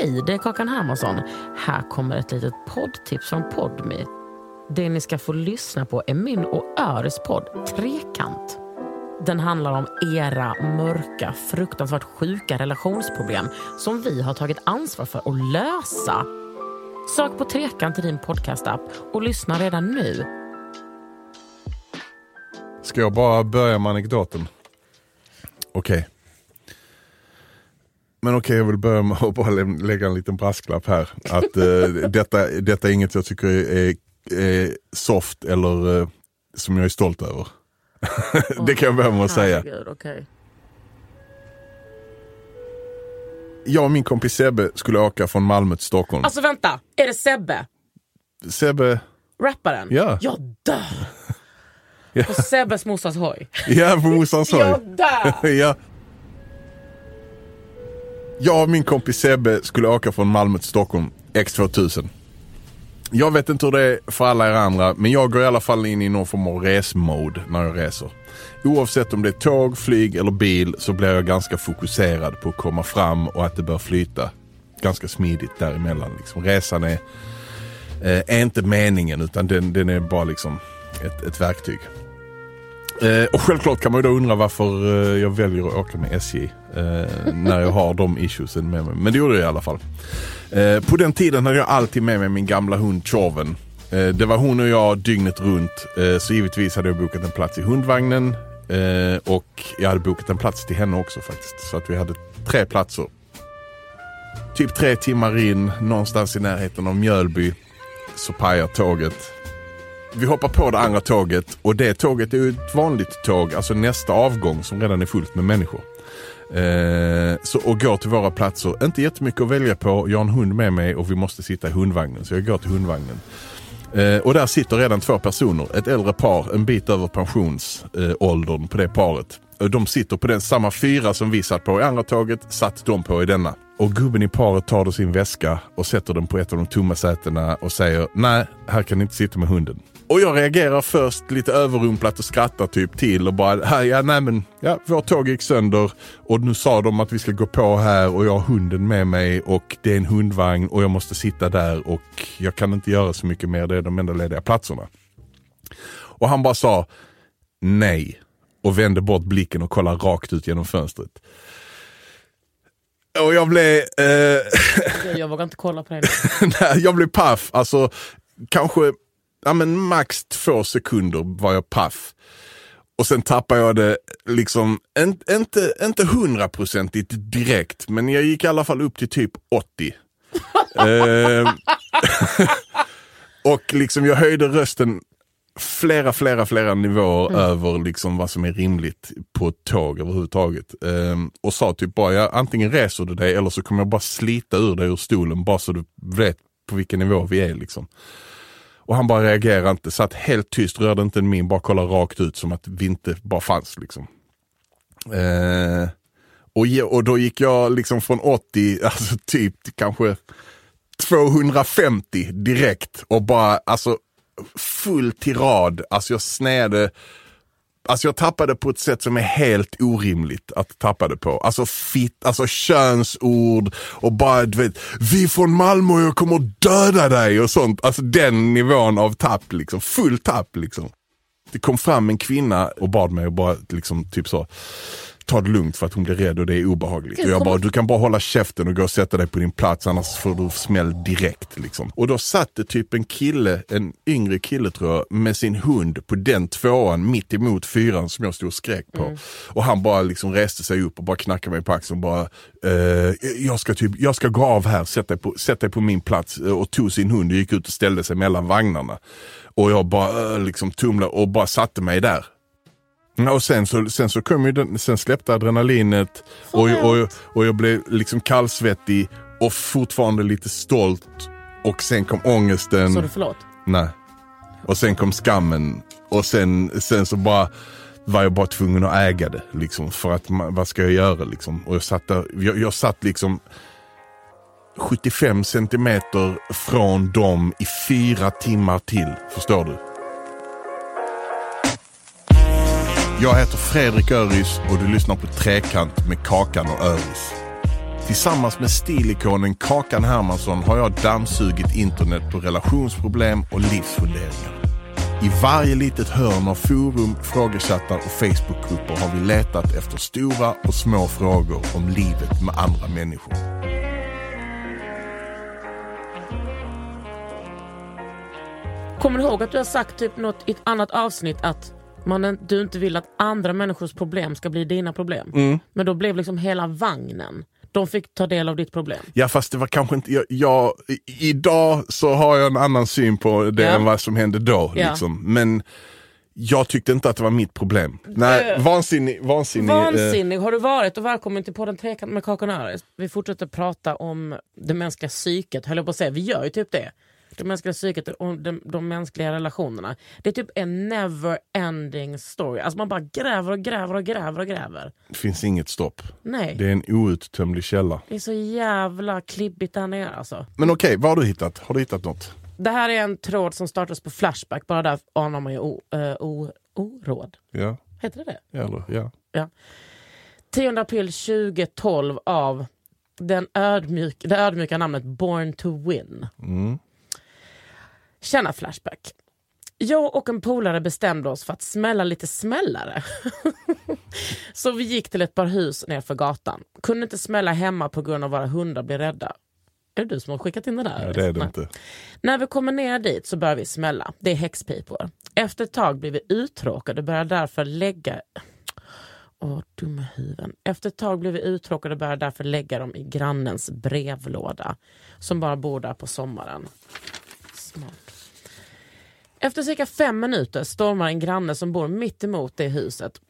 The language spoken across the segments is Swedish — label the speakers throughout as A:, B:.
A: Hej, det är Kakan Hermansson. Här kommer ett litet poddtips från Podme. Det ni ska få lyssna på är min och Öres podd Trekant. Den handlar om era mörka, fruktansvärt sjuka relationsproblem som vi har tagit ansvar för att lösa. Sök på Trekant i din podcastapp och lyssna redan nu.
B: Ska jag bara börja med anekdoten? Okej. Men okej, jag vill börja med att bara lä- lägga en liten brasklapp här. Att eh, detta, detta är inget jag tycker är, är soft eller eh, som jag är stolt över. det kan jag börja med att säga.
A: Herregud, okej.
B: Jag och min kompis Sebbe skulle åka från Malmö till Stockholm.
A: Alltså vänta, är det Sebbe?
B: Sebbe,
A: Rapparen?
B: Ja.
A: Jag dör! På Sebbes morsas hoj.
B: ja på morsans hoj.
A: Jag dör!
B: ja. Jag och min kompis Sebbe skulle åka från Malmö till Stockholm X2000. Jag vet inte hur det är för alla er andra, men jag går i alla fall in i någon form av resmode när jag reser. Oavsett om det är tåg, flyg eller bil så blir jag ganska fokuserad på att komma fram och att det bör flyta ganska smidigt däremellan. Liksom. Resan är, eh, är inte meningen utan den, den är bara liksom ett, ett verktyg. Eh, och självklart kan man ju då undra varför eh, jag väljer att åka med SJ eh, när jag har de issuesen med mig. Men det gjorde jag i alla fall. Eh, på den tiden hade jag alltid med mig min gamla hund Tjorven. Eh, det var hon och jag dygnet runt. Eh, så givetvis hade jag bokat en plats i hundvagnen. Och jag hade bokat en plats till henne också faktiskt. Så att vi hade tre platser. Typ tre timmar in, någonstans i närheten av Mjölby, så pajar tåget. Vi hoppar på det andra tåget och det tåget är ju ett vanligt tåg, alltså nästa avgång som redan är fullt med människor. Eh, så, och går till våra platser, inte jättemycket att välja på, jag har en hund med mig och vi måste sitta i hundvagnen. Så jag går till hundvagnen. Eh, och där sitter redan två personer, ett äldre par, en bit över pensionsåldern eh, på det paret. De sitter på den samma fyra som vi satt på i andra tåget, satt de på i denna. Och gubben i paret tar då sin väska och sätter den på ett av de tomma sätena och säger nej, här kan ni inte sitta med hunden. Och jag reagerar först lite överrumplat och skrattar typ till och bara, ja nej men, ja, vårt tåg gick sönder och nu sa de att vi ska gå på här och jag har hunden med mig och det är en hundvagn och jag måste sitta där och jag kan inte göra så mycket mer, det är de enda lediga platserna. Och han bara sa nej och vände bort blicken och kollade rakt ut genom fönstret. Och jag blev... Eh,
A: Jag vågar inte kolla på det.
B: Jag blev paff. Alltså kanske ja, men max två sekunder var jag paff. Och sen tappade jag det liksom, en, inte, inte hundraprocentigt direkt, men jag gick i alla fall upp till typ 80. eh, och liksom jag höjde rösten flera, flera, flera nivåer över liksom vad som är rimligt på ett tåg överhuvudtaget. Ehm, och sa typ bara, ja, antingen reser du dig eller så kommer jag bara slita ur dig ur stolen bara så du vet på vilken nivå vi är. Liksom. Och han bara reagerade inte, satt helt tyst, rörde inte en min, bara kollade rakt ut som att vi inte bara fanns. Liksom. Eh, och, och då gick jag liksom från 80, alltså typ kanske 250 direkt och bara alltså full tirad. Alltså jag snäde Alltså jag tappade på ett sätt som är helt orimligt att tappa det på. Alltså fitt, alltså könsord och bara du vet, vi från Malmö jag kommer döda dig och sånt. Alltså den nivån av tapp liksom, full tapp liksom. Det kom fram en kvinna och bad mig att bara liksom typ så ta det lugnt för att hon blir rädd och det är obehagligt.
A: Gud,
B: och jag bara, du kan bara hålla käften och gå och sätta dig på din plats annars får du smäll direkt. Liksom. Och då satt det typ en kille, en yngre kille tror jag, med sin hund på den tvåan mitt emot fyran som jag stod och skrek på. Och han bara liksom reste sig upp och bara knackade mig på axeln och bara, eh, jag, ska typ, jag ska gå av här, sätt dig, på, sätt dig på min plats eh, och tog sin hund och gick ut och ställde sig mellan vagnarna. Och jag bara eh, liksom tumlade och bara satte mig där. Ja, och sen så, sen så kom ju den, sen släppte adrenalinet och, och, och jag blev liksom kallsvettig och fortfarande lite stolt. Och sen kom ångesten.
A: Sa du förlåt?
B: Nej. Och sen kom skammen. Och sen, sen så bara var jag bara tvungen att äga det. Liksom, för att vad ska jag göra liksom? Och jag satt där, jag, jag satt liksom 75 centimeter från dem i fyra timmar till. Förstår du? Jag heter Fredrik Öris och du lyssnar på Trekant med Kakan och Öris. Tillsammans med stilikonen Kakan Hermansson har jag dammsugit internet på relationsproblem och livsfunderingar. I varje litet hörn av forum, frågechattar och Facebookgrupper har vi letat efter stora och små frågor om livet med andra människor.
A: Kommer du ihåg att du har sagt typ något i ett annat avsnitt att man, du inte vill att andra människors problem ska bli dina problem?
B: Mm.
A: Men då blev liksom hela vagnen, de fick ta del av ditt problem.
B: Ja fast det var kanske inte, jag, jag, idag så har jag en annan syn på det
A: Ja.
B: än vad som hände då.
A: Ja.
B: Liksom. Men jag tyckte inte att det var mitt problem. Nej,
A: Eh,
B: vansinnig, vansinnig. eh,
A: Vansinnig har du varit och välkommen till podden Trekant med Kakan Öris. Vi fortsätter prata om det mänskliga psyket, höll jag på att säga. Vi gör ju typ det. Det mänskliga psyket och de, de mänskliga relationerna. Det är typ en never ending story. Alltså man bara gräver och gräver och gräver och gräver.
B: Det finns inget stopp.
A: Nej,
B: Det är en outtömlig källa.
A: det är så jävla klibbigt där nere alltså.
B: Men okej, vad har du hittat? Har du hittat något?
A: Det här är en tråd som startas på Flashback, bara där anar man ju eh, oråd.
B: Ja,
A: Heter det det?
B: eller ja.
A: 10 april 2012 av den ödmjuk, det ödmjuka namnet Born to Win.
B: Mm.
A: Tjena Flashback. Jag och en polare bestämde oss för att smälla lite smällare. Så vi gick till ett par hus nerför gatan. Kunde inte smälla hemma på grund av våra hundar blev rädda. Är det du som har skickat in det där?
B: ja, det är det
A: Nej.
B: inte.
A: När vi kommer ner dit så börjar vi smälla. Det är häxpipor. Efter ett tag blir vi uttråkade och börjar därför lägga... Åh, dumma huvuden. Efter ett tag blir vi uttråkade och börjar därför lägga dem i grannens brevlåda. Som bara bor där på sommaren. Smart. Efter cirka fem minuter stormar en granne som bor mitt emot det huset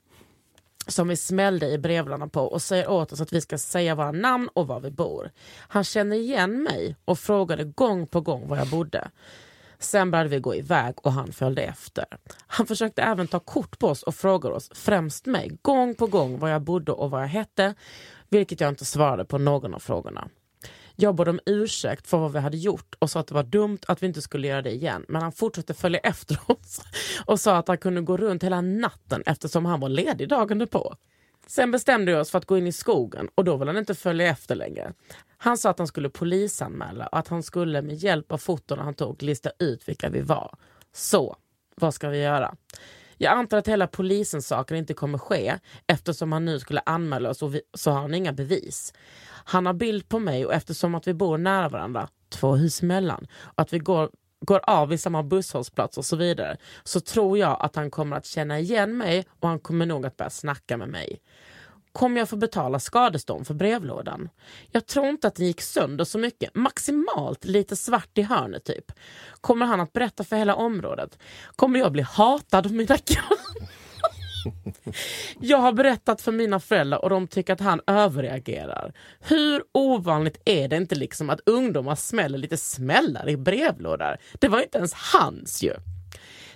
A: som vi smällde i brevlådan på och säger åt oss att vi ska säga våra namn och var vi bor. Han känner igen mig och frågade gång på gång var jag bodde. Sen började vi gå iväg och han följde efter. Han försökte även ta kort på oss och frågade oss, främst mig, gång på gång var jag bodde och vad jag hette, vilket jag inte svarade på någon av frågorna. Jag bad om ursäkt för vad vi hade gjort och sa att det var dumt att vi inte skulle göra det igen. Men han fortsatte följa efter oss och sa att han kunde gå runt hela natten eftersom han var ledig dagen därpå. Sen bestämde vi oss för att gå in i skogen och då ville han inte följa efter längre. Han sa att han skulle polisanmäla och att han skulle med hjälp av fotona han tog lista ut vilka vi var. Så, vad ska vi göra? Jag antar att hela polisens saker inte kommer ske eftersom han nu skulle anmäla oss och vi, så har han inga bevis. Han har bild på mig och eftersom att vi bor nära varandra, två hus emellan, och att vi går, går av vid samma busshållplats och så vidare, så tror jag att han kommer att känna igen mig och han kommer nog att börja snacka med mig. Kommer jag få betala skadestånd för brevlådan? Jag tror inte att den gick sönder så mycket. Maximalt lite svart i hörnet typ. Kommer han att berätta för hela området? Kommer jag bli hatad av mina grannar? Jag har berättat för mina föräldrar och de tycker att han överreagerar. Hur ovanligt är det inte liksom att ungdomar smäller lite smällar i brevlådor? Det var inte ens hans ju.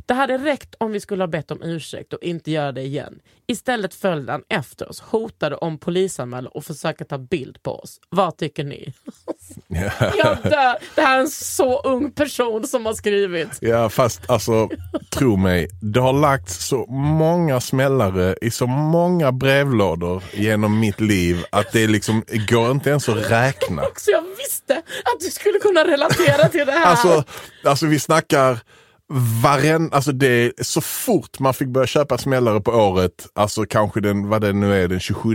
A: Det hade räckt om vi skulle ha bett om ursäkt och inte göra det igen. Istället följde han efter oss, hotade om polisanmälan och försökte ta bild på oss. Vad tycker ni?
B: Ja.
A: Jag dör. Det här är en så ung person som har skrivit.
B: Ja fast alltså, tro mig. Det har lagts så många smällare i så många brevlådor genom mitt liv att det liksom går inte ens att räkna.
A: Jag visste att du skulle kunna relatera till det här.
B: Alltså, alltså vi snackar varen, alltså det så fort man fick börja köpa smällare på året, alltså kanske den, vad det nu är, den 27,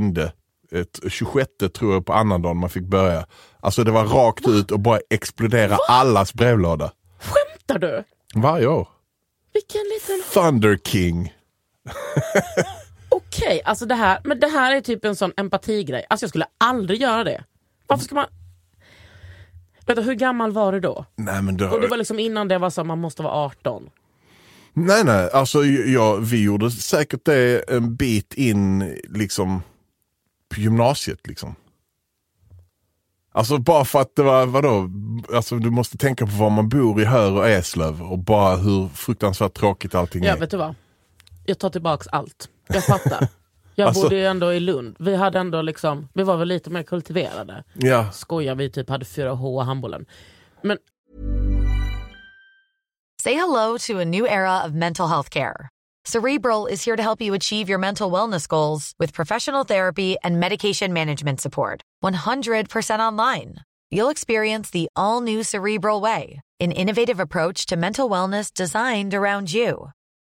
B: ett, 26 tror jag på annandagen man fick börja. Alltså det var rakt ut och bara explodera allas brevlåda.
A: Skämtar du?
B: Varje år.
A: Vilken liten...
B: Thunder King.
A: Okej, alltså det här, men det här är typ en sån empatigrej. Alltså jag skulle aldrig göra det. Varför ska man... Vänta, hur gammal var du då?
B: Nej men det,
A: Och det var liksom innan det var så att man måste vara 18.
B: nej nej, alltså ja, vi gjorde säkert det en bit in liksom på gymnasiet liksom. Alltså bara för att det var, vadå, alltså du måste tänka på var man bor i Hör och Eslöv och bara hur fruktansvärt tråkigt allting
A: Ja,
B: är.
A: vet du vad? Jag tar tillbaks allt. Jag fattar. Jag
B: Alltså-
A: bodde ju ändå i Lund. Vi hade ändå liksom, vi var väl lite mer kultiverade.
B: Ja,
A: Skojar, vi typ hade 4H och handbollen. Men
C: Say hello to a new era of mental health care. Cerebral is here to help you achieve your mental wellness goals with professional therapy and medication management support. 100% online. You'll experience the all new Cerebral Way, an innovative approach to mental wellness designed around you.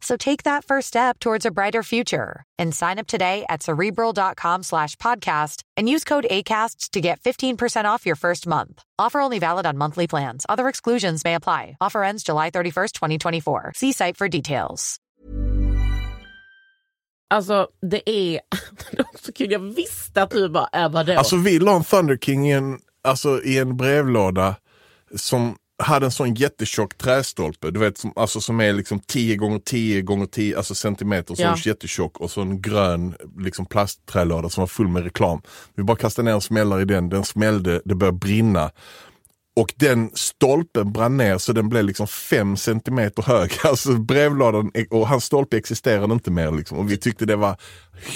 C: So take that first step towards a brighter future and sign up today at cerebral.com slash podcast and use code ACasts to get 15% off your first month. Offer only valid on monthly plans. Other exclusions may apply. Offer ends July 31st, 2024. See site for details.
A: Alltså det är, det är också kul, jag visste att du bara, äh, vadå?
B: Alltså vi la en Thunder King i en, alltså, i en brevlåda som hade en sån jättetjock trästolpe, du vet som, alltså, som är liksom 10 gånger 10 gånger 10 alltså centimeter, så
A: Ja.
B: jättetjock och så en grön liksom plastträlåda som var full med reklam. Vi bara kastade ner en smällare i den, den smällde, det började brinna. Och den stolpen brann ner så den blev liksom fem centimeter hög. Alltså brevlådan och hans stolpe existerade inte mer liksom. Och vi tyckte det var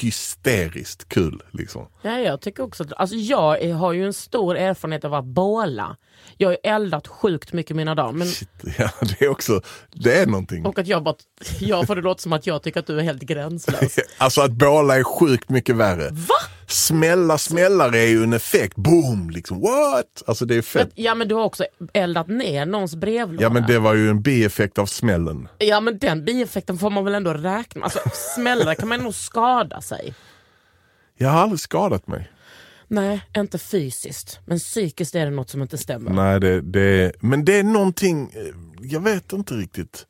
B: hysteriskt kul liksom.
A: Ja, jag tycker också alltså jag har ju en stor erfarenhet av att båla. Jag har ju eldat sjukt mycket mina dagar. Men,
B: Shit, ja, det är också, det är någonting.
A: och att jag bara, jag får det låta som att jag tycker att du är helt gränslös.
B: Alltså att båla är sjukt mycket värre.
A: Va?
B: Smälla smällare är ju en effekt. Boom! Liksom what? Alltså det är fett.
A: Ja men du har också eldat ner någons brevlåda.
B: Ja men det var ju en bieffekt av smällen.
A: Ja men den bieffekten får man väl ändå räkna Alltså smällare kan man nog skada sig.
B: Jag har aldrig skadat mig.
A: Nej, inte fysiskt. Men psykiskt är det något som inte stämmer.
B: Nej, det, det, men det är någonting, eh, jag vet inte riktigt.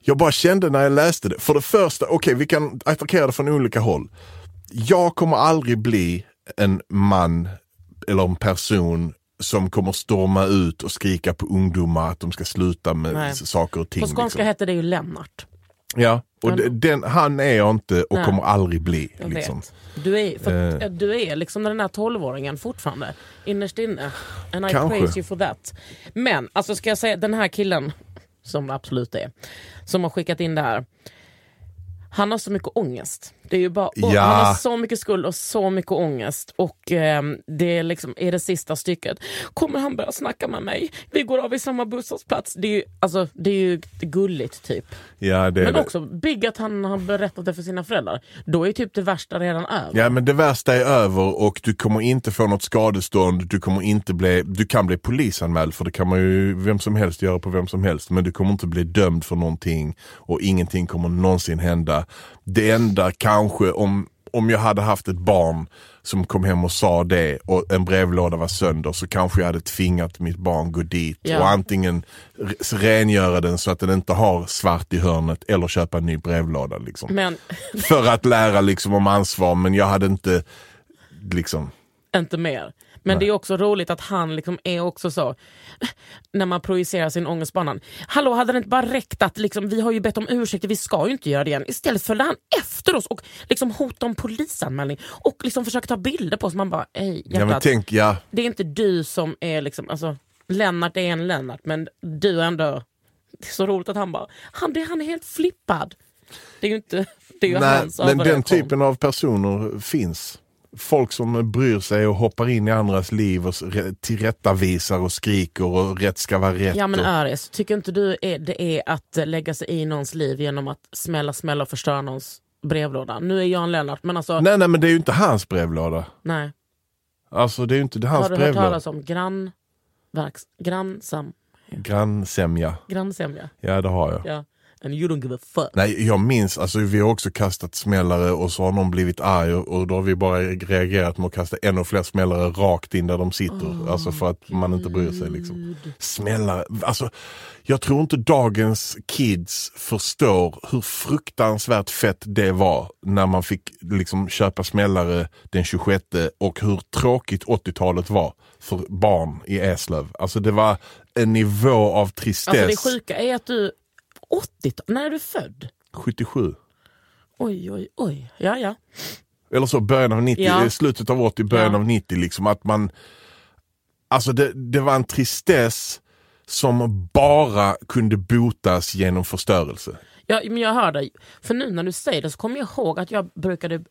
B: Jag bara kände när jag läste det. För det första, okej vi kan attackera det från olika håll. Jag kommer aldrig bli en man eller en person som kommer storma ut och skrika på ungdomar att de ska sluta med
A: Nej.
B: saker och ting.
A: På skånska
B: liksom.
A: heter det ju Lennart.
B: Ja, och
A: Ja.
B: de- den, han är jag inte och
A: Nej.
B: kommer aldrig bli. Liksom.
A: Du är, för,
B: Eh.
A: du är liksom den här tolvåringen fortfarande. Innerst inne. And I
B: Kanske.
A: praise you for that. Men alltså ska jag säga den här killen, som det absolut är, som har skickat in det här. Han har så mycket ångest. Det är ju bara,
B: Ja.
A: Han har så mycket skuld och så mycket ångest. Och ehm, det är liksom i det sista stycket. Kommer han börja snacka med mig? Vi går av i samma busshållplats. Det är ju, alltså, det är ju gulligt typ.
B: Ja, det
A: Men
B: det.
A: också bygg att han har berättat det för sina föräldrar. Då är typ det värsta redan över.
B: Ja men det värsta är över och du kommer inte få något skadestånd. Du, kommer inte bli, du kan bli polisanmäld för det kan man ju vem som helst göra på vem som helst. Men du kommer inte bli dömd för någonting och ingenting kommer någonsin hända. Det enda kanske om, om jag hade haft ett barn som kom hem och sa det och en brevlåda var sönder så kanske jag hade tvingat mitt barn gå dit
A: Ja.
B: och antingen re- rengöra den så att den inte har svart i hörnet eller köpa en ny brevlåda. Liksom
A: Men
B: för att lära liksom om ansvar men jag hade inte liksom
A: inte mer. Men det är också roligt att han liksom är också så, när man projicerar sin ångest på annan. Hallå, hade det inte bara räckt att liksom, vi har ju bett om ursäkt, vi ska ju inte göra det igen. Istället följde han efter oss och liksom hotade om polisanmälning och liksom försökte ta bilder på oss. Man bara, ej
B: Ja men tänk, ja.
A: det är inte du som är liksom, alltså Lennart är en Lennart men du är ändå, det är så roligt att han bara, han, det, han är helt flippad. Det är ju inte, det är ju
B: Nej,
A: hans
B: men den typen av personer finns. Folk som bryr sig och hoppar in i andras liv och tillrättavisar och skriker och rätt ska vara rätt.
A: Ja men Aris, tycker inte du är, det är att lägga sig i någons liv genom att smälla, smälla och förstöra någons brevlåda? Nu är Jan Lennart, men alltså, nej.
B: nej nej men det är ju inte hans brevlåda. Alltså det är ju inte hans
A: Har du hört
B: brevlåda.
A: talas om grannverks, grannsam,
B: Grannsämja.
A: grannsämja?
B: Ja det har jag.
A: Ja. And you don't give a fuck.
B: Nej jag minns, alltså vi har också kastat smällare och så har någon blivit arg och och då har vi bara reagerat med att kasta ännu fler smällare rakt in där de sitter. alltså för att man inte bryr sig liksom. Smällare, alltså jag tror inte dagens kids förstår hur fruktansvärt fett det var när man fick liksom köpa smällare den 26 och hur tråkigt 80-talet var för barn i Eslöv. Alltså det var en nivå av tristess.
A: Alltså det sjuka är att du, 80 när är du född?
B: 77.
A: Oj, oj, oj. Ja, ja.
B: Eller så början av 90,
A: Ja.
B: eh, slutet av 80, början
A: Ja.
B: av 90 liksom att man Alltså det, det var en tristess som bara kunde botas genom förstörelse.
A: Ja, men jag hör dig. För nu när du säger det så kommer jag ihåg att jag brukade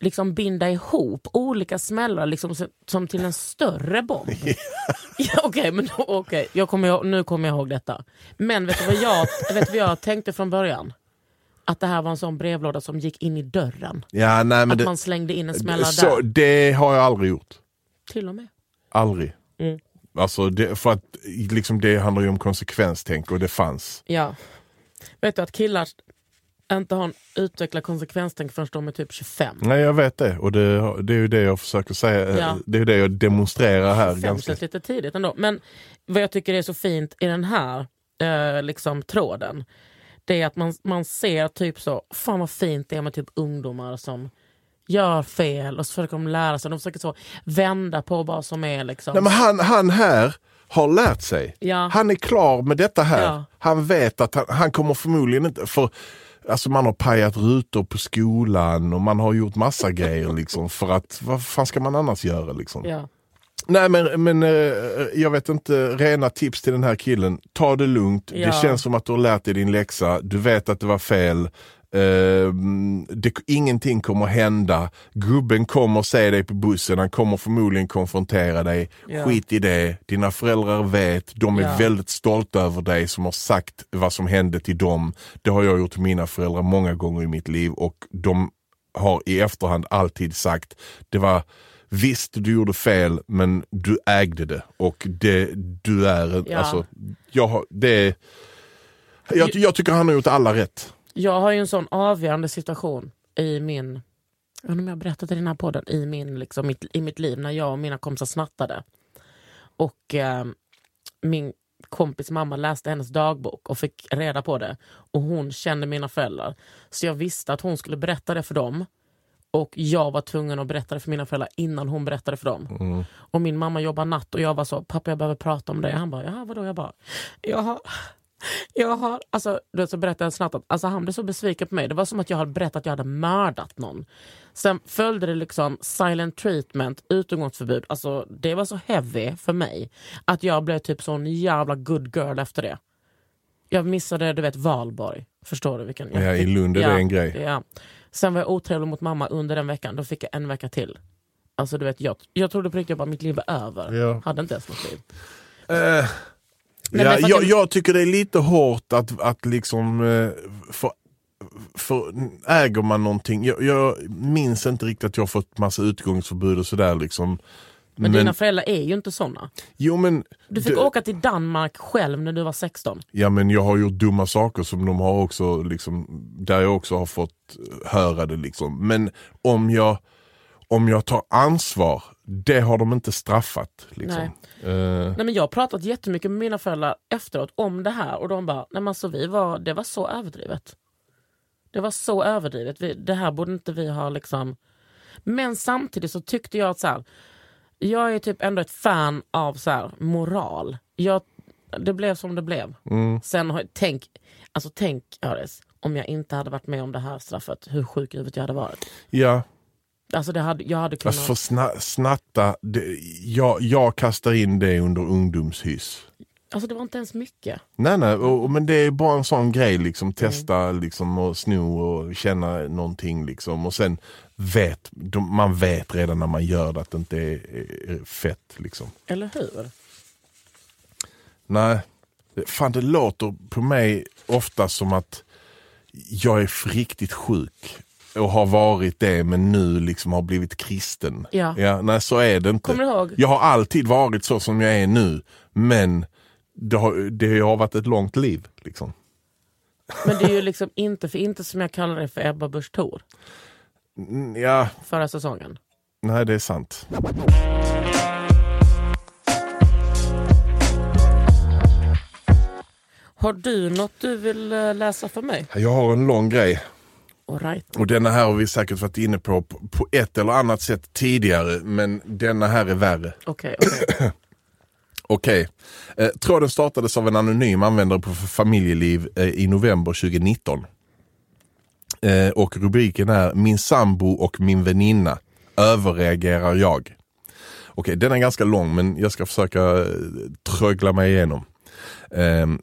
A: liksom binda ihop olika smällar liksom, som, som till en större bomb. ja, Okej, då- okej. Jag kommer nu kommer jag ihåg detta. Men vet du, vad jag, vet du vad jag tänkte från början? Att det här var en sån brevlåda som gick in i dörren.
B: Ja, nej, men
A: Att
B: det,
A: man slängde in en smällare
B: så,
A: där.
B: det har jag aldrig gjort.
A: Till och med.
B: Aldrig.
A: Mm.
B: Alltså det, för att liksom, det handlar ju om konsekvenstänk och det fanns.
A: Ja. Vet du att killar inte har en utvecklad konsekvenstänk förrän de är typ 25?
B: Nej jag vet det och det, det är ju det jag försöker säga. eh,
A: Ja.
B: Det är det jag demonstrerar här.
A: 25
B: ganska.
A: känns lite tidigt ändå. Men vad jag tycker är så fint i den här eh, liksom, tråden, det är att man, man ser typ så, fan vad fint det är med typ ungdomar som gör fel och så försöker de lära sig. De försöker så vända på vad som är liksom.
B: Nej, men han, han här har lärt sig.
A: Ja.
B: Han är klar med detta här.
A: Ja.
B: Han vet att han, han kommer förmodligen inte... För, alltså man har pajat rutor på skolan och man har gjort massa grejer. Liksom, för att vad fan ska man annars göra? Liksom?
A: ja.
B: Nej men, men eh, jag vet inte, rena tips till den här killen. Ta det lugnt,
A: Ja.
B: det känns som att du har lärt dig din läxa, du vet att det var fel. Eh, det, ingenting kommer hända, gubben kommer se dig på bussen, han kommer förmodligen konfrontera dig.
A: Ja.
B: Skit i det, dina föräldrar vet, de är
A: Ja.
B: väldigt stolta över dig som har sagt vad som hände till dem. Det har jag gjort till mina föräldrar många gånger i mitt liv och de har i efterhand alltid sagt, det var Visst, du gjorde fel, men du ägde det. Och det, du är...
A: Ja.
B: Alltså, jag, det, jag, jag tycker han har gjort alla rätt.
A: Jag har ju en sån avgörande situation i min, jag vet inte om jag har berättat i den här podden, i, min, liksom, mitt, i mitt liv när jag och mina kompisar snattade. Och eh, min kompis mamma läste hennes dagbok och fick reda på det. Och hon kände mina föräldrar. Så jag visste att hon skulle berätta det för dem. Och jag var tvungen att berätta det för mina föräldrar innan hon berättade för dem. Och min mamma jobbar natt och jag var så, pappa jag behöver prata om det. Han bara, ja vadå? Jag bara, jag har, jag har, alltså, du så berättade jag snabbt att alltså, han blev så besviken på mig. Det var som att jag hade berättat att jag hade mördat någon. Sen följde det liksom silent treatment, utegångsförbud. Alltså, det var så heavy för mig att jag blev typ sån jävla good girl efter det. Jag missade du vet Valborg. Förstår du? vilken
B: Ja, i Lund är det en grej.
A: Ja. Sen var jag otrevlig mot mamma under den veckan. Då fick jag en vecka till. Alltså du vet, jag, jag trodde på riktigt att mitt liv var över.
B: Ja.
A: Hade inte ens något liv. Men
B: ja,
A: för
B: jag,
A: jag-
B: tycker det är lite hårt att, att liksom... eh, För, för äger man någonting... Jag, jag minns inte riktigt att jag fått massa utgångsförbud och sådär. Liksom.
A: Men, dina föräldrar är ju inte såna.
B: jo, men,
A: Du fick
B: det-
A: åka till Danmark själv när du var 16.
B: Ja men jag har gjort dumma saker som de har också, liksom, där jag också har fått höra det. Liksom. Men om jag, om jag tar ansvar, det har de inte straffat. Liksom. Eh,
A: Nej, men jag har pratat jättemycket med mina föräldrar efteråt om det här och de bara, nej men alltså, vi var, det var så överdrivet. Det var så överdrivet. Vi, det här borde inte vi ha liksom... Men samtidigt så tyckte jag att så här, jag är typ ändå ett fan av så här, moral. Jag, det blev som det blev.
B: mm.
A: Sen har, tänk, alltså tänk Öres, om jag inte hade varit med om det här straffet, hur sjuk i huvudet jag hade varit.
B: ja,
A: Alltså det hade, jag hade kunnat...
B: alltså för sna, snatta, det, jag, jag kastar in det under ungdomshyss.
A: Alltså det var inte ens mycket.
B: Nej nej, och, men det är bara en sån grej liksom. Testa liksom och sno och känna någonting liksom. Och sen vet, man vet redan när man gör det att det inte är, är fett liksom.
A: Eller hur?
B: Nej, fan det låter på mig ofta som att jag är riktigt sjuk och har varit det men nu liksom har blivit kristen.
A: Ja.
B: Ja, nej så är det inte.
A: Kommer du ihåg?
B: Jag har alltid varit så som jag är nu men det har, det har varit ett långt liv. Liksom.
A: Men det är ju liksom inte för inte som jag kallar det för Ebba Busch Thor
B: Mm, Ja,
A: förra säsongen.
B: nej det är sant.
A: Har du något du vill eh, läsa för mig?
B: Jag har en lång grej
A: right.
B: och denna här har vi säkert varit inne på på, ett eller annat sätt tidigare men denna här är värre.
A: Okej, okej.
B: Okej. Eh, tråden startades av en anonym användare på Familjeliv eh, i november 2019. Eh, och rubriken är Min sambo och min väninna. Överreagerar jag? Okej, den är ganska lång men jag ska försöka trögla mig igenom.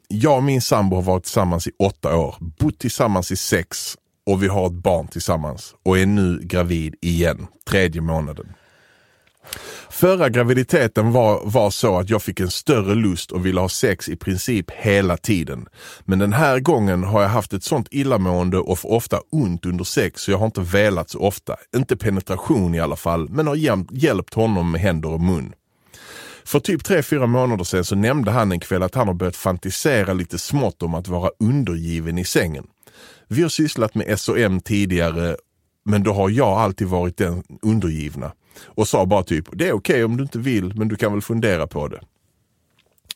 B: Jag och min sambo har varit tillsammans i åtta år, bott tillsammans i sex och vi har ett barn tillsammans och är nu gravid igen, tredje månaden. Förra graviditeten var, var så att jag fick en större lust och ville ha sex i princip hela tiden. Men den här gången har jag haft ett sånt illamående och får ofta ont under sex så jag har inte velat så ofta. Inte penetration i alla fall, men har hjälpt honom med händer och mun. För typ 3-4 månader sedan så nämnde han en kväll att han har börjat fantisera lite smått om att vara undergiven i sängen. Vi har sysslat med SOM tidigare men då har jag alltid varit den undergivna och sa bara typ, det är okej okay om du inte vill men du kan väl fundera på det.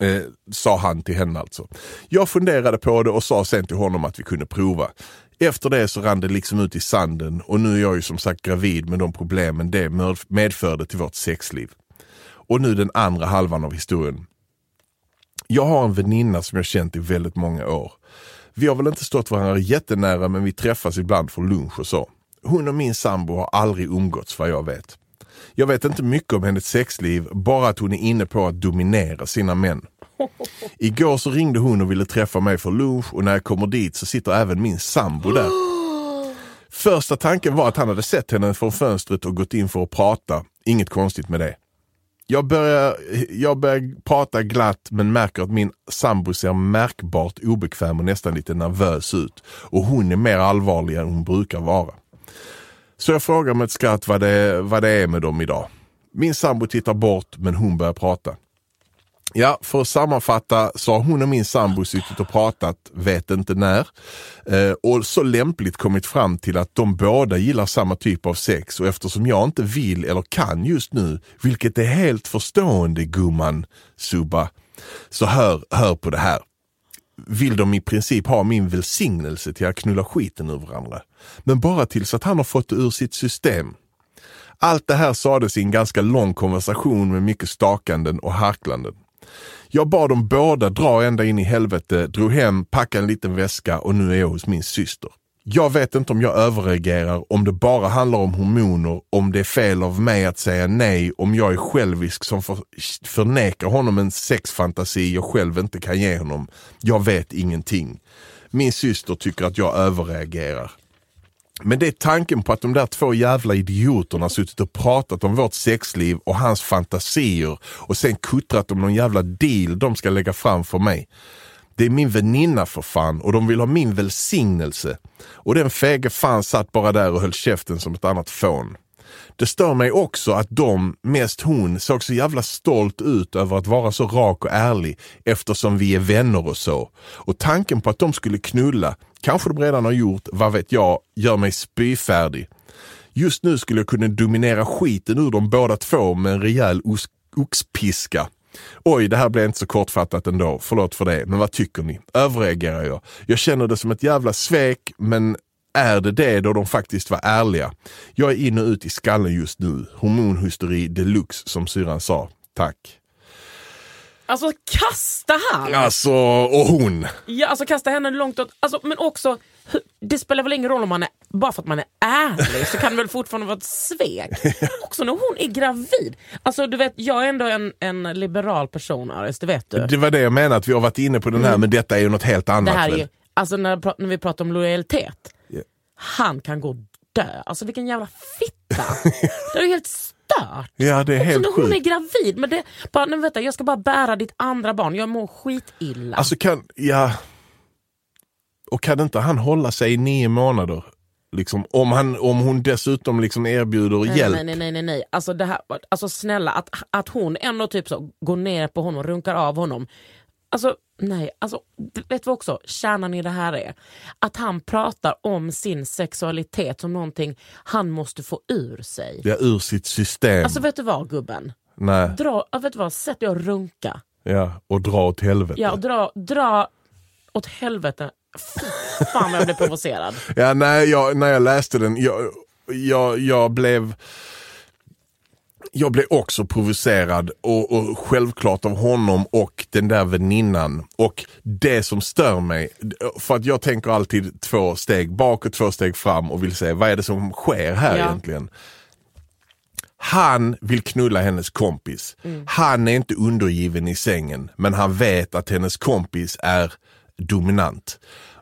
B: Eh, sa han till henne alltså. Jag funderade på det och sa sen till honom att vi kunde prova. Efter det så rann det liksom ut i sanden och nu är jag ju som sagt gravid med de problemen det medförde till vårt sexliv. Och nu den andra halvan av historien. Jag har en väninna som jag känt i väldigt många år. Vi har väl inte stått varandra jättenära men vi träffas ibland för lunch och så. Hon och min sambo har aldrig umgåtts vad jag vet. Jag vet inte mycket om hennes sexliv, bara att hon är inne på att dominera sina män. Igår så ringde hon och ville träffa mig för lunch och när jag kommer dit så sitter även min sambo där. Första tanken var att han hade sett henne från fönstret och gått in för att prata. Inget konstigt med det. Jag börjar, jag börjar prata glatt men märker att min sambo ser märkbart obekväm och nästan lite nervös ut. Och hon är mer allvarlig än hon brukar vara. Så jag frågar med ett skratt vad det, vad det är med dem idag. Min sambo tittar bort men hon börjar prata. Ja, för att sammanfatta så har hon och min sambo suttit och pratat, vet inte när, eh, och så lämpligt kommit fram till att de båda gillar samma typ av sex och eftersom jag inte vill eller kan just nu, vilket är helt förstående gumman, Subba, så hör, hör på det här vill de i princip ha min välsignelse till att knulla skiten ur varandra. Men bara tills att han har fått det ur sitt system. Allt det här sades i en ganska lång konversation med mycket stakanden och harklanden. Jag bad dem båda dra ända in i helvete, drog hem, packade en liten väska och nu är jag hos min syster. Jag vet inte om jag överreagerar, om det bara handlar om hormoner, om det är fel av mig att säga nej, om jag är självisk som för, förnekar honom en sexfantasi jag själv inte kan ge honom. Jag vet ingenting. Min syster tycker att jag överreagerar. Men det är tanken på att de där två jävla idioterna suttit och pratat om vårt sexliv och hans fantasier och sen kuttrat om någon jävla deal de ska lägga fram för mig. Det är min väninna för fan och de vill ha min välsignelse. Och den fege fan satt bara där och höll käften som ett annat fån. Det stör mig också att de, mest hon, såg så jävla stolt ut över att vara så rak och ärlig eftersom vi är vänner och så. Och tanken på att de skulle knulla, kanske de redan har gjort, vad vet jag, gör mig spyfärdig. Just nu skulle jag kunna dominera skiten ur dem båda två med en rejäl oxpiska. Oj, det här blev inte så kortfattat ändå. Förlåt för det, men vad tycker ni? Överreagerar jag? Jag känner det som ett jävla svek, men är det det då de faktiskt var ärliga? Jag är in och ut i skallen just nu. Hormonhysteri deluxe som syran sa. Tack.
A: Alltså kasta han!
B: Alltså, och hon.
A: Ja, alltså kasta henne långt åt... Alltså, men också, det spelar väl ingen roll om man är, bara för att man är ärlig så kan det väl fortfarande vara ett svek. också när hon är gravid. Alltså du vet, jag är ändå en, en liberal person Aris, det vet du.
B: Det var det jag menade, att vi har varit inne på den här, mm. men detta är ju något helt annat.
A: Det här är ju, alltså när, när vi pratar om lojalitet. Han kan gå dö. Alltså vilken jävla fitta. det är helt stört.
B: Ja, det är helt
A: när hon är gravid. Men det, bara, nej, vänta, jag ska bara bära ditt andra barn, jag mår skitilla.
B: Alltså kan, ja... Och kan inte han hålla sig i nio månader? Liksom, om, han, om hon dessutom liksom erbjuder
A: nej,
B: hjälp.
A: Nej, nej, nej. nej, nej. Alltså, det här, alltså snälla, att, att hon ändå typ så går ner på honom, runkar av honom. Alltså nej, alltså vet du också kärnan i det här är? Att han pratar om sin sexualitet som någonting han måste få ur sig.
B: Ja, ur sitt system.
A: Alltså vet du vad gubben?
B: Nej.
A: Dra, vet du vad, sätt dig och runka.
B: Ja, och dra åt helvete.
A: Ja, och dra, dra åt helvete. Fan vad jag blev provocerad.
B: ja, nej, jag, när jag läste den, jag, jag, jag blev jag blev också provocerad och, och, självklart av honom och den där väninnan. Och det som stör mig, för att jag tänker alltid två steg bak och två steg fram och vill se vad är det som sker här ja. egentligen. Han vill knulla hennes kompis. Han är inte undergiven i sängen men han vet att hennes kompis är dominant.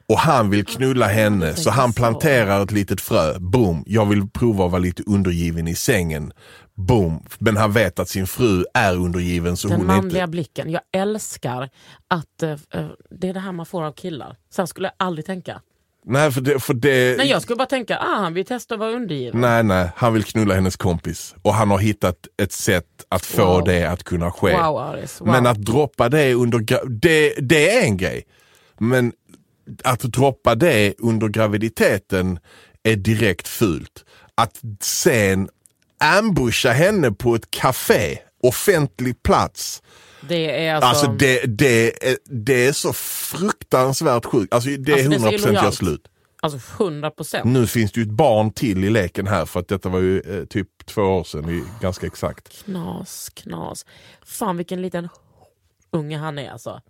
B: Och han vill knulla henne så han planterar ett litet frö. Boom, jag vill prova att vara lite undergiven i sängen. Boom, men han vet att sin fru är undergiven så
A: Den
B: hon
A: manliga
B: inte...
A: blicken. Jag älskar att eh, det är det här man får av killar. Sen skulle jag aldrig tänka.
B: Nej, för det... För det...
A: Nej, jag skulle bara tänka, ah, han vill testa att vara undergiven.
B: Nej, nej, han vill knulla hennes kompis. Och han har hittat ett sätt att få
A: Wow.
B: det att kunna ske.
A: Wow, Aris. Wow.
B: Men att droppa det under... Det, det är en grej. Men att droppa det under graviditeten är direkt fult. Att sen ambusha henne på ett café, offentlig plats.
A: det är alltså...
B: Alltså det, det, är, det är så fruktansvärt sjukt. Alltså det är
A: Alltså, det är så
B: 100% gör
A: illojalt.
B: slut.
A: Alltså 100 procent.
B: Nu finns det ju ett barn till i leken här för att detta var ju eh, typ två år sedan, i- ganska exakt.
A: Knas, knas. Fan vilken liten unge han är alltså.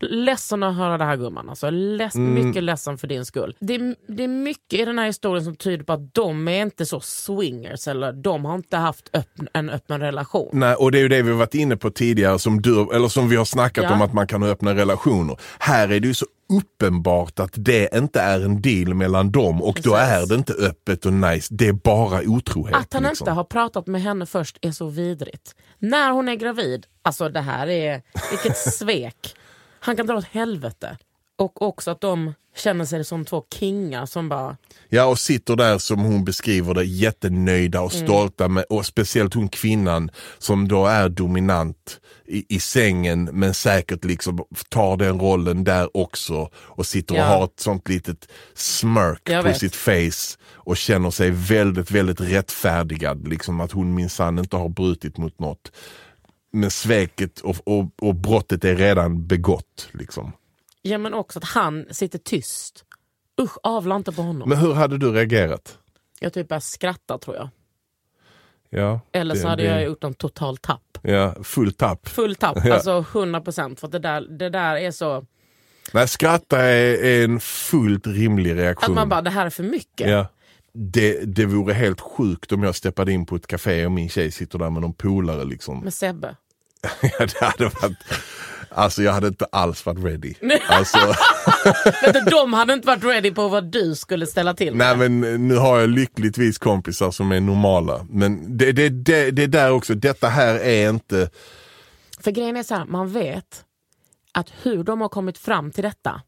A: Ledsen att höra det här gumman. Alltså, leds,
B: Mm.
A: Mycket ledsen för din skull. Det det är mycket i den här historien som tyder på att de är inte så swingers eller de har inte haft öppn, en öppen relation.
B: Nej, och det är ju det vi varit inne på tidigare som, du, eller som vi har snackat
A: Ja.
B: om att man kan ha öppna relationer. Här är det ju så uppenbart att det inte är en deal mellan dem och då
A: Precis.
B: är det inte öppet och nice. Det är bara otrohet.
A: Att han
B: liksom.
A: inte har pratat med henne först är så vidrigt. När hon är gravid, alltså det här är, vilket svek. Han kan dra åt helvete. Och också att de känner sig som två kingar som bara,
B: Ja, och sitter där som hon beskriver det jättenöjda och
A: Mm.
B: stolta med, och speciellt hon kvinnan som då är dominant i, i sängen men säkert liksom tar den rollen där också och sitter och
A: Ja.
B: har ett sånt litet smirk
A: Jag
B: på
A: vet.
B: sitt face och känner sig väldigt, väldigt rättfärdigad. Liksom att hon minsann inte har brutit mot något. Men sveket och, och, och brottet är redan begått. Liksom.
A: ja men också att han sitter tyst. Usch, avla inte på honom.
B: Men hur hade du reagerat?
A: Jag typ började skratta tror jag.
B: Ja,
A: Eller så
B: det-
A: hade
B: det-
A: jag gjort en total tapp.
B: Ja, full tapp.
A: Full tapp,
B: Ja.
A: alltså 100 procent. För att det där, det där är så...
B: Nej, skratta är, är en fullt rimlig
A: Att
B: reaktion.
A: man bara, det här är för mycket.
B: ja. det, det vore helt sjukt om jag steppade in på ett café och min tjej sitter där med någon polare. Liksom.
A: Med Sebbe.
B: Det hade varit, alltså jag hade inte alls varit ready. Alltså,
A: du, de hade inte varit ready på vad du skulle ställa till med.
B: nej men nu har jag lyckligtvis kompisar som är normala. Men det, det, det, det är där också, detta här är inte,
A: För grejen är så här, man vet att hur de har kommit fram till detta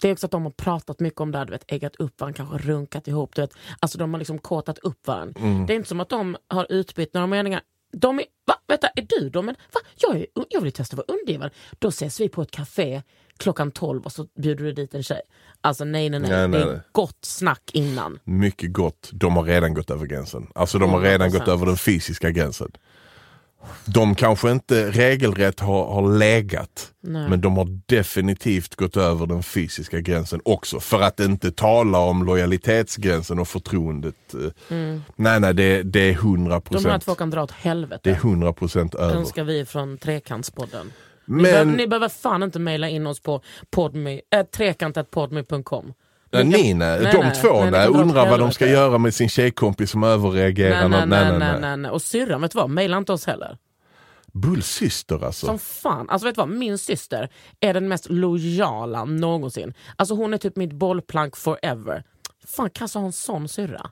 A: det är också att de har pratat mycket om det här, du vet, äggat upp varandra, kanske runkat ihop. Du vet. Alltså de har liksom kåtat upp varandra.
B: Mm.
A: Det är inte som att de har utbytt några meningar. De är, va? Vänta, är du de? Men, va? Jag, är, jag vill testa att vara undergiven. Då ses vi på ett café klockan 12 och så bjuder du dit en tjej. Alltså nej, nej, nej.
B: Nej, nej,
A: det är gott snack innan.
B: mycket gott. De har redan gått över gränsen. Alltså de har redan
A: 100%.
B: gått över den fysiska gränsen. De kanske inte regelrätt har, har legat.
A: Nej.
B: Men de har definitivt gått över den fysiska gränsen också. För att inte tala om lojalitetsgränsen och förtroendet. Eh, Nej, nej, det, det är 100
A: Mm. De här
B: procent.
A: två kan dra åt helvete.
B: Det är 100 procent över.
A: önskar vi från Trekantspodden. Ni, behöver,
B: Men
A: ni behöver fan inte mejla in oss på podme, äh, trekantatpodme.com.
B: ja, ni nej, de två
A: ni
B: nej,
A: kan dra åt
B: undrar vad de ska göra med sin tjejkompis som överreagerar.
A: Nej, nej, nej, nej, nej, Och syrran, vet du vad? Mejla inte oss heller.
B: Bullsyster alltså.
A: Som fan. Alltså vet du vad? Min syster är den mest lojala någonsin. Alltså hon är typ mitt bollplank forever. Fan, kan så ha en sån syrra?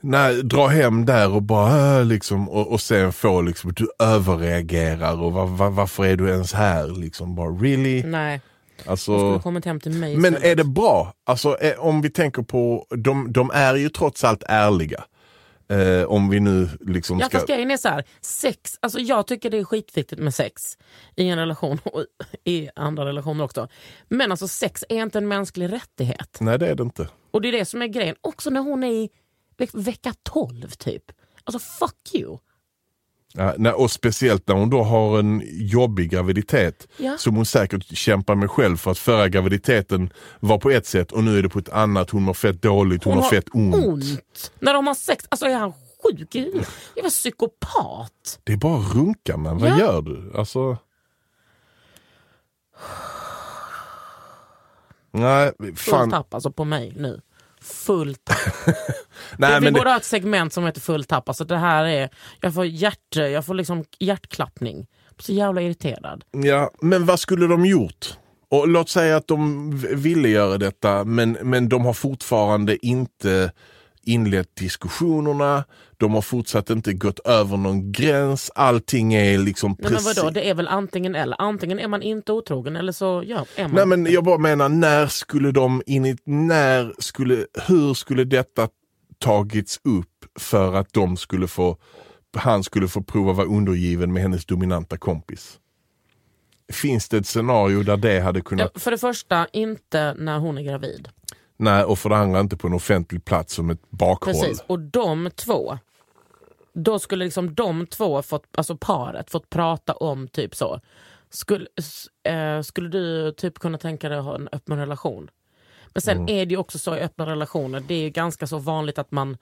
B: Nej, dra hem där och bara äh, liksom och, och sen få liksom du överreagerar och va, va, varför är du ens här liksom bara really?
A: Nej,
B: Alltså,
A: skulle kommit hem till mig
B: men är det bra? Alltså eh, om vi tänker på, de, de är ju trots allt ärliga. Eh, om vi nu liksom
A: Ja
B: ska...
A: fast grejen är så här, sex, alltså jag tycker det är skitviktigt med sex i en relation och i andra relationer också. Men alltså sex är inte en mänsklig rättighet.
B: Nej det är det inte.
A: Och det är det som är grejen. Också när hon är i ve- vecka 12 typ. Alltså fuck you.
B: Ja, nej, och speciellt när hon då har en jobbig graviditet
A: Ja.
B: som hon säkert kämpar med själv för att förra graviditeten var på ett sätt och nu är det på ett annat. Hon mår fett dåligt, hon, har fett ont.
A: När de har sex, alltså är han sjuk i huvudet? Jag var psykopat.
B: Det är bara runka men vad
A: Ja.
B: gör du? Alltså... Nej,
A: Full
B: fan.
A: tapp alltså på mig nu. Full tapp.
B: Nej,
A: vi borde
B: det,
A: ha ett segment som heter full tapp. Alltså det här är, jag får hjärt, jag får liksom hjärtklappning. Jag blir så jävla irriterad.
B: ja, men vad skulle de gjort? Och låt säga att de ville göra detta men, men de har fortfarande inte inlett diskussionerna. De har fortsatt inte gått över någon gräns. Allting är liksom
A: Nej, men vadå, det är väl antingen eller. Antingen är man inte otrogen eller så ja, är man
B: Nej men jag bara menar, när skulle de in i, när skulle, hur skulle detta tagits upp för att de skulle få, han skulle få prova vara undergiven med hennes dominanta kompis? Finns det ett scenario där det hade kunnat,
A: För det första, inte när hon är gravid.
B: Nej och för det andra inte på en offentlig plats som ett bakhåll.
A: Precis, och de två, då skulle liksom de två, fått, alltså paret, fått prata om typ så. Skulle, eh, skulle du typ kunna tänka dig att ha en öppen relation? Men sen är det ju också så i öppna relationer, det är ju ganska så vanligt att man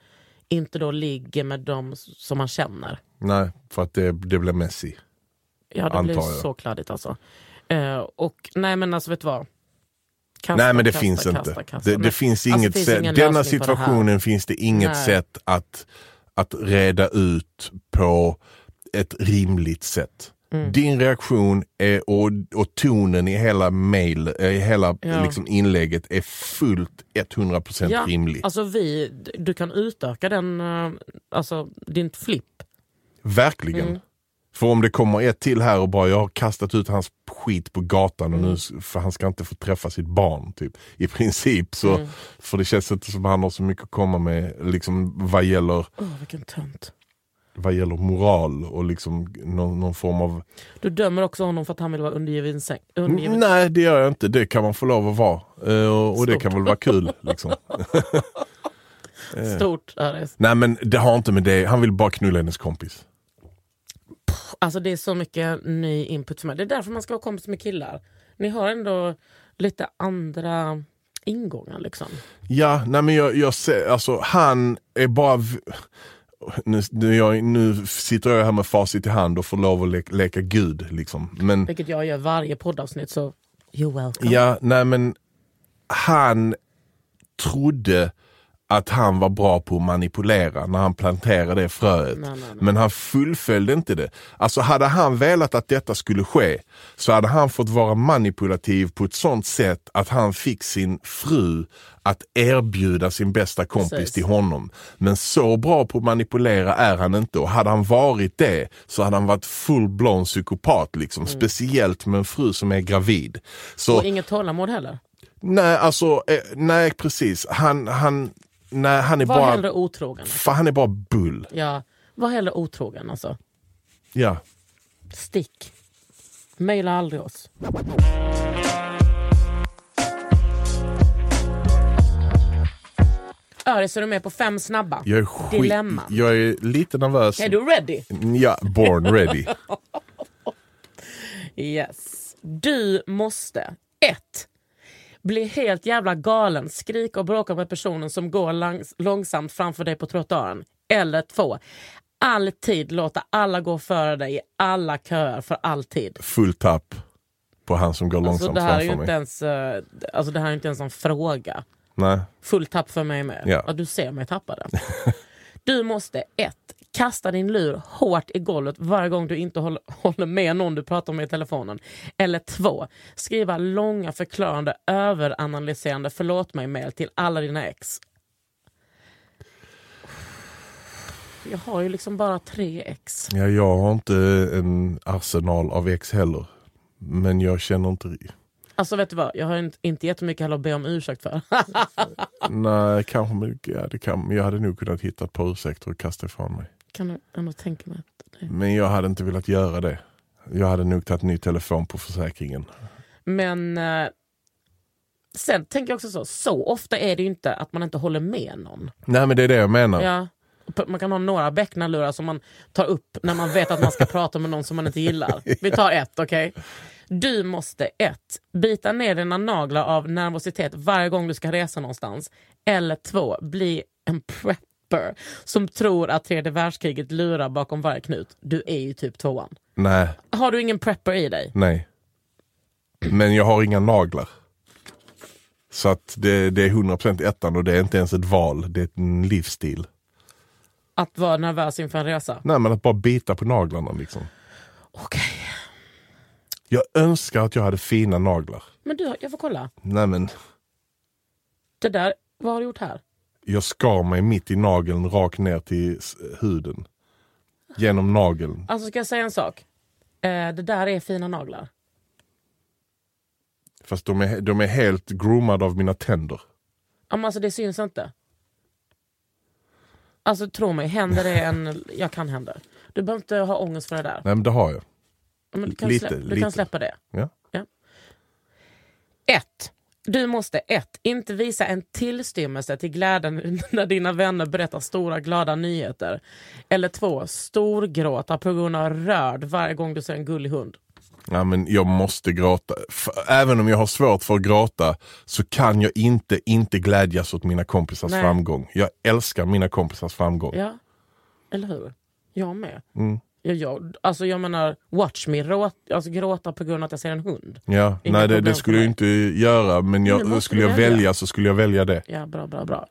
A: inte då ligger med dem som man känner.
B: Nej, för att det, det blir messy.
A: Ja, det blir
B: jag.
A: så kladdigt alltså. Eh, och nej men alltså vet du vad? Kasta,
B: Nej men det
A: kasta,
B: finns
A: kasta,
B: inte. det, det
A: Nej.
B: finns
A: Alltså,
B: inget
A: finns
B: sätt.
A: ingen
B: Denna
A: på det
B: situationen finns det inget
A: Nej.
B: sätt att, att reda ut på ett rimligt sätt.
A: Mm.
B: Din reaktion är, och, och tonen i hela, mail, eh, i hela
A: Ja.
B: liksom inlägget är fullt 100%
A: Ja,
B: rimlig.
A: Alltså vi, du kan utöka den, eh, alltså din flipp.
B: Verkligen.
A: Mm.
B: För om det kommer ett till här och bara jag har kastat ut hans skit på gatan och
A: Mm.
B: nu, för han ska inte få träffa sitt barn. Typ. I princip så,
A: Mm.
B: för det känns inte som han har så mycket att komma med liksom, vad, gäller,
A: Åh vilken tönt.
B: vad gäller moral och liksom någon, någon form av...
A: Du dömer också honom för att han vill vara undergiven säng. Undergiven.
B: Nej det gör jag inte, det kan man få lov att vara. Eh, och, och det
A: Stort.
B: kan väl vara kul. Liksom.
A: Stort är det.
B: Nej men det har inte med det, han vill bara knulla hennes kompis.
A: Alltså det är så mycket ny input för mig. Det är därför man ska vara kompis med killar. Ni har ändå lite andra ingångar liksom.
B: Ja, nej men jag, jag ser, alltså han är bara... Nu, nu, jag, nu sitter jag här med facit i hand och får lov att le, leka gud. Liksom. Men
A: Vilket jag gör varje poddavsnitt så you're welcome.
B: ja, nej men han trodde att han var bra på att manipulera när han planterade det fröet.
A: Nej, nej, nej.
B: Men han fullföljde inte det. Alltså hade han velat att detta skulle ske så hade han fått vara manipulativ på ett sånt sätt att han fick sin fru att erbjuda sin bästa kompis
A: Precis.
B: till honom. Men så bra på att manipulera är han inte och hade han varit det så hade han varit full-blown psykopat. Liksom. Speciellt med en fru som är gravid. Så,
A: Och inget tålamod heller.
B: nej, alltså, eh, nej precis. Han, han, nej, han är
A: Var
B: bara...
A: hellre otrogen.
B: Fan, han är bara bull.
A: Ja, var hellre otrogen alltså.
B: Ja.
A: Stick. Maila aldrig oss. Öris, är du med på fem snabba?
B: Jag är, skit,
A: Dilemma.
B: jag är lite nervös.
A: Är du ready?
B: Ja, born ready.
A: Yes. Du måste 1. Bli helt jävla galen, skrika och bråka med personen som går langs- långsamt framför dig på trottoaren. Eller 2. Alltid låta alla gå före dig i alla köer för alltid.
B: Full tapp på han som går
A: Alltså,
B: långsamt
A: det, här är ju inte ens, eh, alltså, det här är inte ens en fråga.
B: Nej.
A: Full tapp för mig med.
B: Ja.
A: du ser mig tappa den. Du måste 1. Kasta din lur hårt i golvet varje gång du inte håller, med någon du pratar med i telefonen. Eller 2. Skriva långa förklarande överanalyserande förlåt mig-mail till alla dina ex. Jag har ju liksom bara tre ex.
B: Ja, jag har inte en arsenal av ex heller. Men jag känner inte...
A: Alltså vet du vad, jag har inte, inte jättemycket heller att be om ursäkt för.
B: Nej, kanske men, ja, det kan, jag hade nog kunnat hitta ett par ursäkter och kasta ifrån mig.
A: Kan ändå tänka mig att det
B: Men jag hade inte velat göra det. Jag hade nog tagit ny telefon på försäkringen.
A: Men eh, sen tänker jag också så, så ofta är det ju inte att man inte håller med någon.
B: Nej men det är det jag menar.
A: Ja. Man kan ha några bäcknalurar som man tar upp när man vet att man ska prata med någon som man inte gillar. Vi tar ett, okej? Du måste ett, bita ner dina naglar av nervositet varje gång du ska resa någonstans. Eller två, bli en prepper som tror att tredje världskriget lurar bakom varje knut. Du är ju typ tvåan.
B: Nej,
A: Har du ingen prepper i dig?
B: nej. Men jag har inga naglar. Så att det, det är 100% ettan och det är inte ens ett val, det är en livsstil.
A: Att vara nervös inför en resa?
B: Nej men att bara bita på naglarna liksom.
A: Okej.
B: Jag önskar att jag hade fina naglar.
A: Men du, jag får kolla.
B: Nej men,
A: Det där, vad har du gjort här?
B: Jag skar mig mitt i nageln rakt ner till huden. Genom nageln.
A: Alltså ska jag säga en sak? Eh, det där är fina naglar.
B: Fast de är, de är helt groomade av mina tänder.
A: Ja, men Alltså det syns inte. Alltså tro mig, händer är en... Jag kan händer. Du behöver inte ha ångest för det där.
B: Nej men det har jag.
A: Ja, Men du kan,
B: Lite,
A: slä, du
B: lite.
A: kan släppa det.
B: Ja.
A: Ett. Du måste ett, inte visa en tillstymmelse till glädjen när dina vänner berättar stora glada nyheter. Eller två, storgråta på grund av rörd varje gång du ser en gullig hund.
B: Ja, men jag måste gråta. Även om jag har svårt för att gråta så kan jag inte inte glädjas åt mina kompisars
A: Nej.
B: framgång. Jag älskar mina kompisars framgång.
A: Ja, eller hur? Jag med.
B: Mm.
A: Jag, jag, alltså jag menar, watch me råt, alltså gråta på grund av att jag ser en hund.
B: Ja,
A: Inga
B: nej det, det skulle jag inte göra men jag, skulle jag
A: välja.
B: så skulle jag välja det.
A: Ja, bra, bra, bra.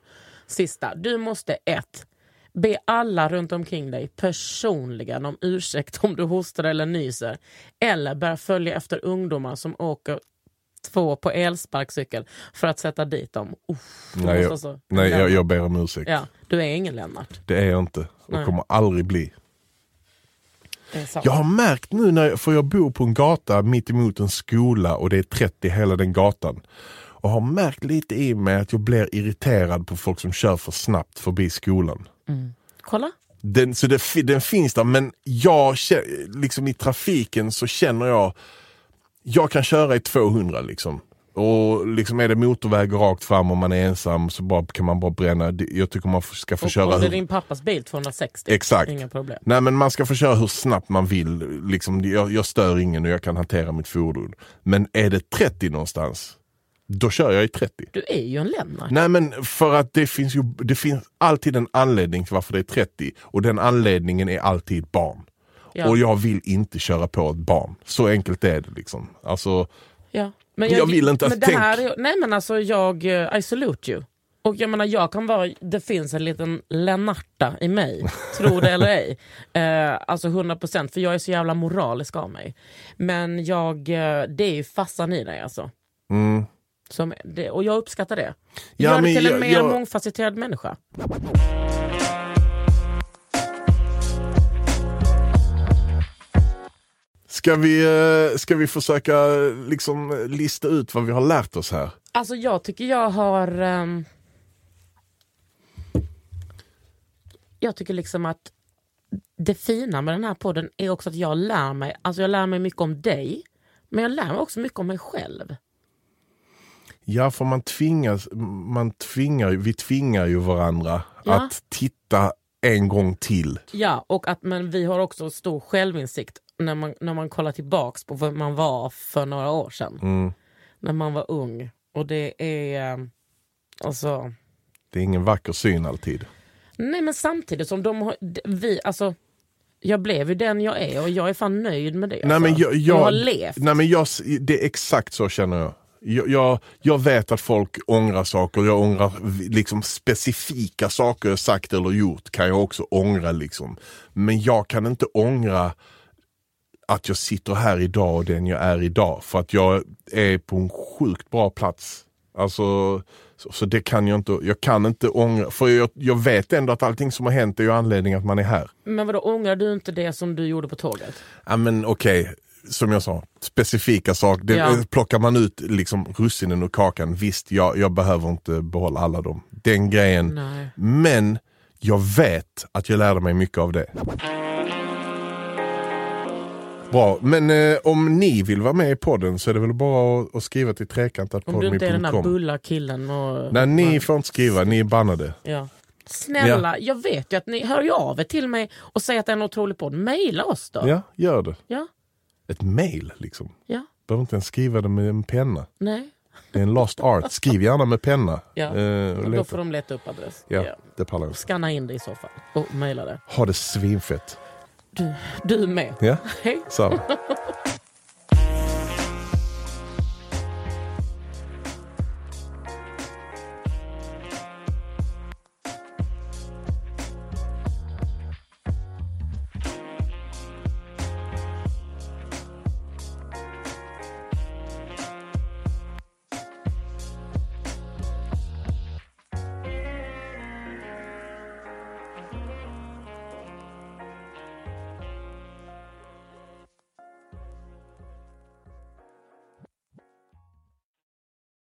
A: Sista. Du måste ett. Be alla runt omkring dig personligen om ursäkt om du hostar eller nyser. Eller börja följa efter ungdomar som åker två på elsparkcykel för att sätta dit dem. Uff, du
B: Nej, jag,
A: alltså-
B: nej jag, jag ber om ursäkt.
A: Ja, du är ingen Lennart.
B: Det är jag inte och
A: Nej.
B: kommer aldrig bli. Jag har märkt nu, när jag, för jag bor på en gata mitt emot en skola och det är 30 hela den gatan. Och har märkt lite i mig att jag blir irriterad på folk som kör för snabbt förbi skolan.
A: Kolla.
B: Den, så det, den finns där men jag, liksom i trafiken så känner jag, jag kan köra i 200 liksom. Och liksom är det motorväg rakt fram och man är ensam så bara, kan man bara bränna. Jag tycker man ska få
A: Och
B: köra
A: om det är din pappas bil 260.
B: Exakt.
A: Inga problem.
B: Nej men man ska få köra hur snabbt man vill. Liksom, jag, jag stör ingen och jag kan hantera mitt fordon. Men är det 30 någonstans, då kör jag i 30.
A: Du är ju en Lennart.
B: Nej men för att det finns ju det finns alltid en anledning till varför det är 30 och den anledningen är alltid barn.
A: Ja.
B: Och jag vill inte köra på ett barn. Så enkelt är det liksom. Alltså,
A: Ja. Men
B: Jag vill inte att
A: det
B: tänk-
A: här är, Nej men alltså jag, eh, I salute you. Och jag menar jag kan vara, det finns en liten Lennarta i mig, tro det eller ej. Eh, alltså 100% för jag är så jävla moralisk av mig. Men jag, eh, det är ju fassan i dig alltså.
B: mm.
A: Som, det, och jag uppskattar det.
B: Ja,
A: Gör
B: men
A: till en
B: jag-
A: mer
B: jag-
A: mångfacetterad människa.
B: Ska vi, eh, ska vi försöka liksom lista ut vad vi har lärt oss här?
A: Alltså jag tycker jag har... ehm, jag tycker liksom att det fina med den här podden är också att jag lär mig, alltså jag lär mig mycket om dig, men jag lär mig också mycket om mig själv.
B: Ja, för man tvingas, man tvingar, vi tvingar ju varandra
A: Ja.
B: att titta en gång till.
A: Ja, och att men vi har också stor självinsikt när man, när man kollar tillbaks på vad man var för några år sedan.
B: Mm.
A: När man var ung. Och det är... ehm, Alltså...
B: Det är ingen vacker syn alltid.
A: Nej men samtidigt som de har, vi, alltså jag blev ju den jag är och jag är fan nöjd med det.
B: Nej,
A: alltså.
B: men jag, jag,
A: har levt.
B: Nej, men jag, det är exakt så känner jag. Jag, jag. jag vet att folk ångrar saker, jag ångrar liksom specifika saker jag sagt eller gjort kan jag också ångra. Liksom. Men jag kan inte ångra att jag sitter här idag och den jag är idag. För att jag är på en sjukt bra plats. Alltså, så, så det kan jag inte, jag kan inte ångra. För jag, jag vet ändå att allting som har hänt är ju anledning att man är här.
A: Men vadå, ångrar du inte det som du gjorde på tåget?
B: Ja men okej, som jag sa, specifika saker. Det,
A: Ja.
B: Plockar man ut liksom russinen ur kakan, visst jag, jag behöver inte behålla alla dem. Den grejen.
A: Nej.
B: Men jag vet att jag lärde mig mycket av det. Bra, men eh, om ni vill vara med i podden så är det väl bara att, att skriva till
A: Om du inte är den där
B: trekantatpodmi.com.
A: bulla killen och...
B: Nej, ni får inte skriva, ni är bannade.
A: Ja. Snälla, jag vet ju att ni hör ju av er till mig och säger att det är en otrolig podd. Maila oss då.
B: Ja, gör det.
A: Ja.
B: Ett mail liksom.
A: ja.
B: Behöver inte ens skriva det med en penna.
A: Nej.
B: Det är en lost art. Skriv gärna med penna.
A: Ja.
B: Eh,
A: Då får de leta upp adress.
B: Ja, det pallar jag.
A: Scanna in det i så fall och mejla det.
B: Ha det svinfett.
A: Du, du med.
B: Ja,
A: Hej.